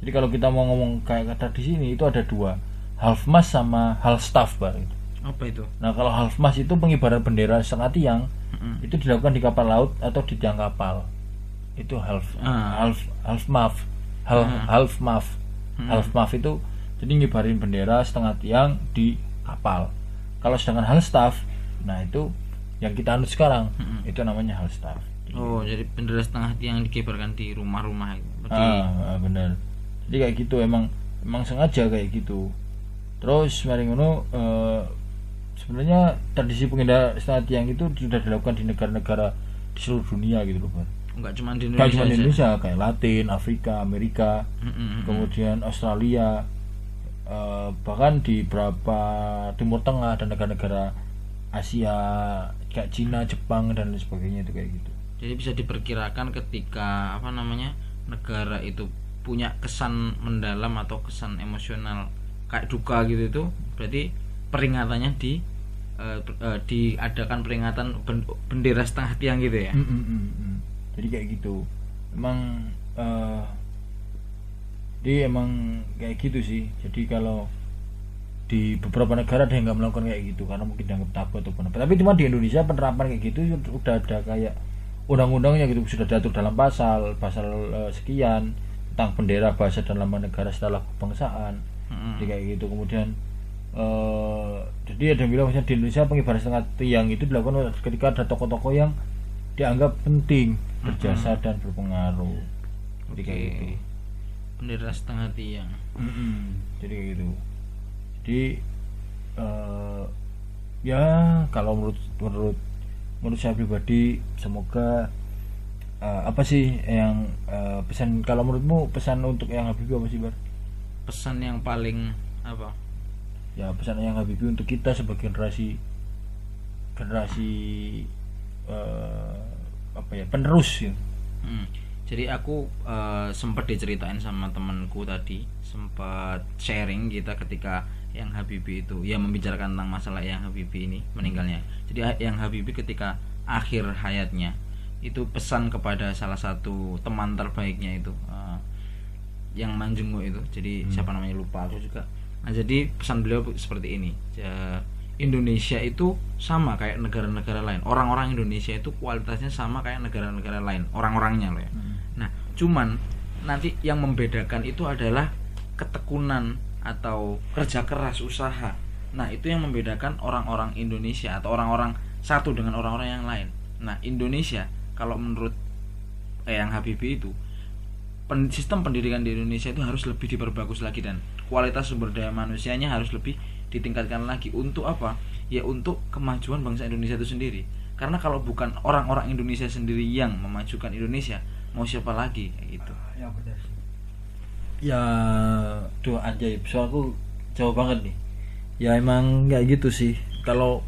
Jadi kalau kita mau ngomong kayak kata di sini itu ada dua, half mast sama half staff bar. apa itu Nah kalau half mast itu pengibaran bendera setengah tiang Mm-mm. itu dilakukan di kapal laut atau di tiang kapal. Itu half Ah. half half maf half Hmm. half maf Hmm. half maf itu jadi ngibarin bendera setengah tiang di kapal. Kalau sedangkan half staff, nah itu yang kita anut sekarang Mm-mm. itu namanya half staff. oh jadi bendera setengah tiang dikibarkan di rumah-rumah berarti ah, ah, bener jadi kayak gitu emang emang sengaja kayak gitu terus mari ngono eh, sebenarnya tradisi pengendara setengah tiang itu sudah dilakukan di negara-negara di seluruh dunia gitu loh. Nggak cuma di Indonesia, cuma di aja. Indonesia kayak Latin Afrika Amerika Mm-mm. kemudian Australia eh, bahkan di beberapa Timur Tengah dan negara-negara Asia kayak Cina Jepang dan lain sebagainya itu kayak gitu jadi bisa diperkirakan ketika apa namanya negara itu punya kesan mendalam atau kesan emosional kayak duka gitu itu berarti peringatannya di eh, eh, diadakan peringatan ben- bendera setengah tiang gitu ya Mm, mm, mm, mm. Jadi kayak gitu. Emang eh dia emang kayak gitu sih. Jadi kalau di beberapa negara ada yang nggak melakukan kayak gitu karena mungkin dianggap tabu atau apa. Tapi cuma di Indonesia penerapan kayak gitu udah ada kayak undang-undangnya gitu sudah diatur dalam pasal pasal eh, sekian tentang bendera bahasa dan lambang negara setelah kebangsaan. Mm-mm. jadi kayak gitu. Kemudian eh jadi ada yang bilang misalnya di Indonesia pengibaran setengah tiang itu dilakukan ketika ada tokoh-tokoh yang dianggap penting berjasa dan berpengaruh. Jadi kayak Oke. gitu. Bendera setengah tiang. Mm-mm. jadi kayak gitu. Jadi eh ya kalau menurut menurut menurut saya pribadi semoga eh, apa sih yang eh, pesan kalau menurutmu pesan untuk yang Habibie apa sih bar? Pesan yang paling apa? Ya pesan yang Habibie untuk kita sebagai generasi generasi eh, apa ya penerus ya Hmm. Jadi aku eh, sempat diceritain sama temanku tadi, sempat sharing kita ketika yang Habibie itu ya membicarakan tentang masalah yang Habibie ini meninggalnya. Jadi ha- yang Habibie ketika akhir hayatnya itu pesan kepada salah satu teman terbaiknya itu eh, yang Manjungo itu. Jadi siapa namanya lupa aku juga. Nah, jadi pesan beliau seperti ini. Ja- Indonesia itu sama kayak negara-negara lain. Orang-orang Indonesia itu kualitasnya sama kayak negara-negara lain, orang-orangnya loh ya. Nah, cuman nanti yang membedakan itu adalah ketekunan atau kerja keras usaha. Nah, itu yang membedakan orang-orang Indonesia atau orang-orang satu dengan orang-orang yang lain. Nah, Indonesia kalau menurut eh, yang Habibie itu pen- sistem pendidikan di Indonesia itu harus lebih diperbagus lagi dan kualitas sumber daya manusianya harus lebih ditingkatkan lagi untuk apa? Ya untuk kemajuan bangsa Indonesia itu sendiri. Karena kalau bukan orang-orang Indonesia sendiri yang memajukan Indonesia, mau siapa lagi? Kayak gitu. ya benar sih. Ya tuh ajaib soalku jauh banget nih. Ya emang kayak gitu sih. Kalau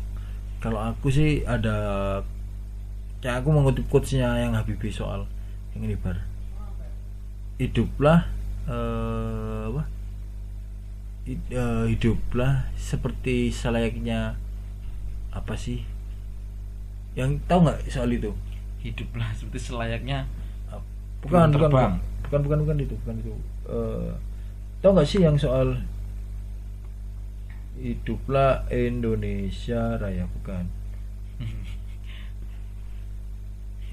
kalau aku sih ada ya aku mengutip quotesnya yang Habibie soal yang ini bar. Hiduplah eh, apa Eh, hiduplah seperti selayaknya apa sih? Yang tahu nggak soal itu? Hiduplah seperti selayaknya bukan bukan, bukan terbang. bukan bukan bukan itu bukan itu. Eh, tahu nggak sih yang soal hiduplah Indonesia Raya? Bukan.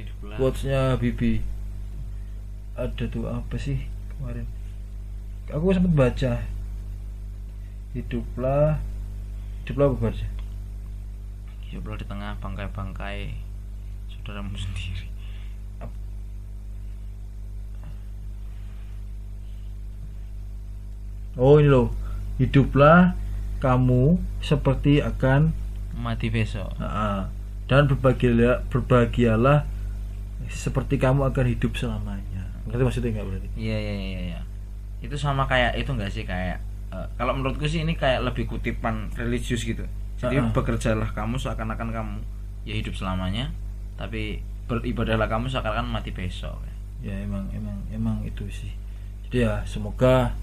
Hiduplah quotesnya Bibi. Ada tuh apa sih kemarin? Aku sempat baca hiduplah. Hiduplah baca hiduplah di tengah bangkai-bangkai saudaramu sendiri. Oh ini loh. Hiduplah kamu seperti akan mati besok. Ah, dan berbahagialah berbahagialah seperti kamu akan hidup selamanya. Ngerti maksudnya nggak berarti? Iya iya iya iya. Itu sama kayak itu enggak sih? Kayak eh, kalau menurutku sih ini kayak lebih kutipan religius gitu. Jadi Ah, ah. bekerjalah kamu seakan-akan kamu. Ya hidup selamanya tapi beribadahlah kamu seakan-akan mati besok. Ya emang emang emang itu sih. Jadi ya semoga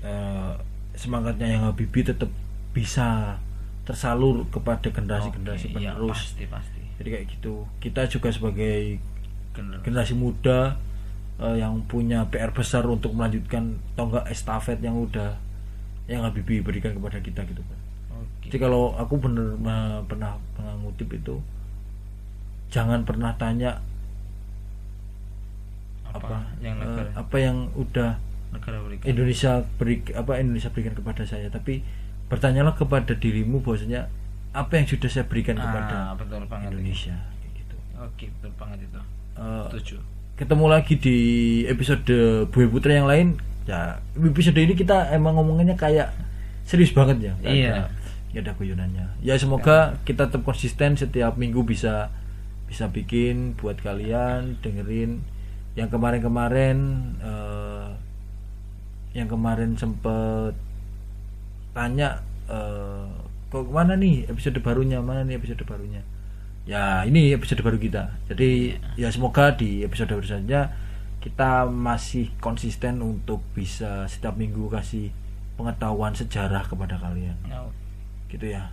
eh, semangatnya yang Habibie tetap bisa tersalur kepada generasi-generasi Oke, iya, penerus. pasti pasti. Jadi kayak gitu. Kita juga sebagai Bener. generasi muda eh, yang punya PR besar untuk melanjutkan tonggak estafet yang udah yang Habibie berikan kepada kita gitu kan Oke. jadi kalau aku bener pernah pernah ngutip itu jangan pernah tanya apa, apa yang eh, negara apa yang udah negara berikan. Indonesia beri apa Indonesia berikan kepada saya. Tapi bertanyalah kepada dirimu bahwasanya apa yang sudah saya berikan kepada ah, betul banget Indonesia gitu. Oke betul banget itu. Setuju. ketemu lagi di episode Bumi Putra yang lain ya episode ini kita emang ngomongnya kayak serius banget ya. Iya. ada- nggak ada guyonannya. Ya semoga kita tetap konsisten setiap minggu bisa bisa bikin buat kalian dengerin. Yang kemarin-kemarin eh, yang kemarin sempet tanya eh, kok mana nih episode barunya? Mana nih episode barunya? Ya ini episode baru kita. Jadi ya semoga di episode baru saja kita masih konsisten untuk bisa setiap minggu kasih pengetahuan sejarah kepada kalian. Oh, gitu ya.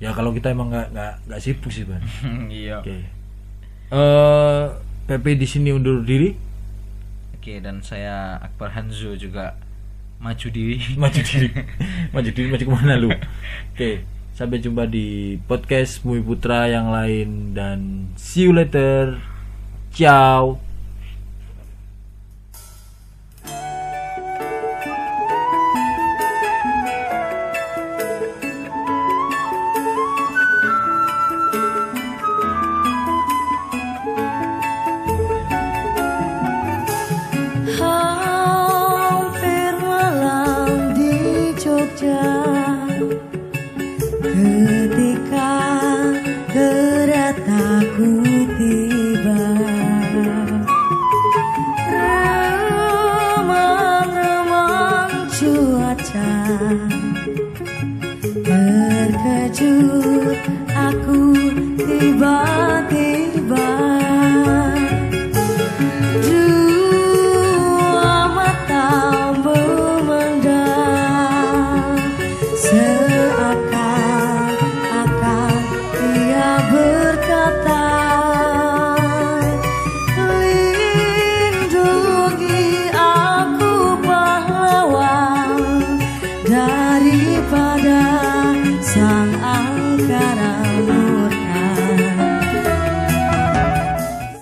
Ya kalau kita emang nggak nggak nggak sibuk sih ban iya. Oke. Eh PP di sini undur diri. Oke dan saya Akbar Hanzo juga maju diri. Maju diri. Maju diri maju ke mana lu? Oke sampai jumpa di podcast Bumi Putra yang lain dan see you later. Ciao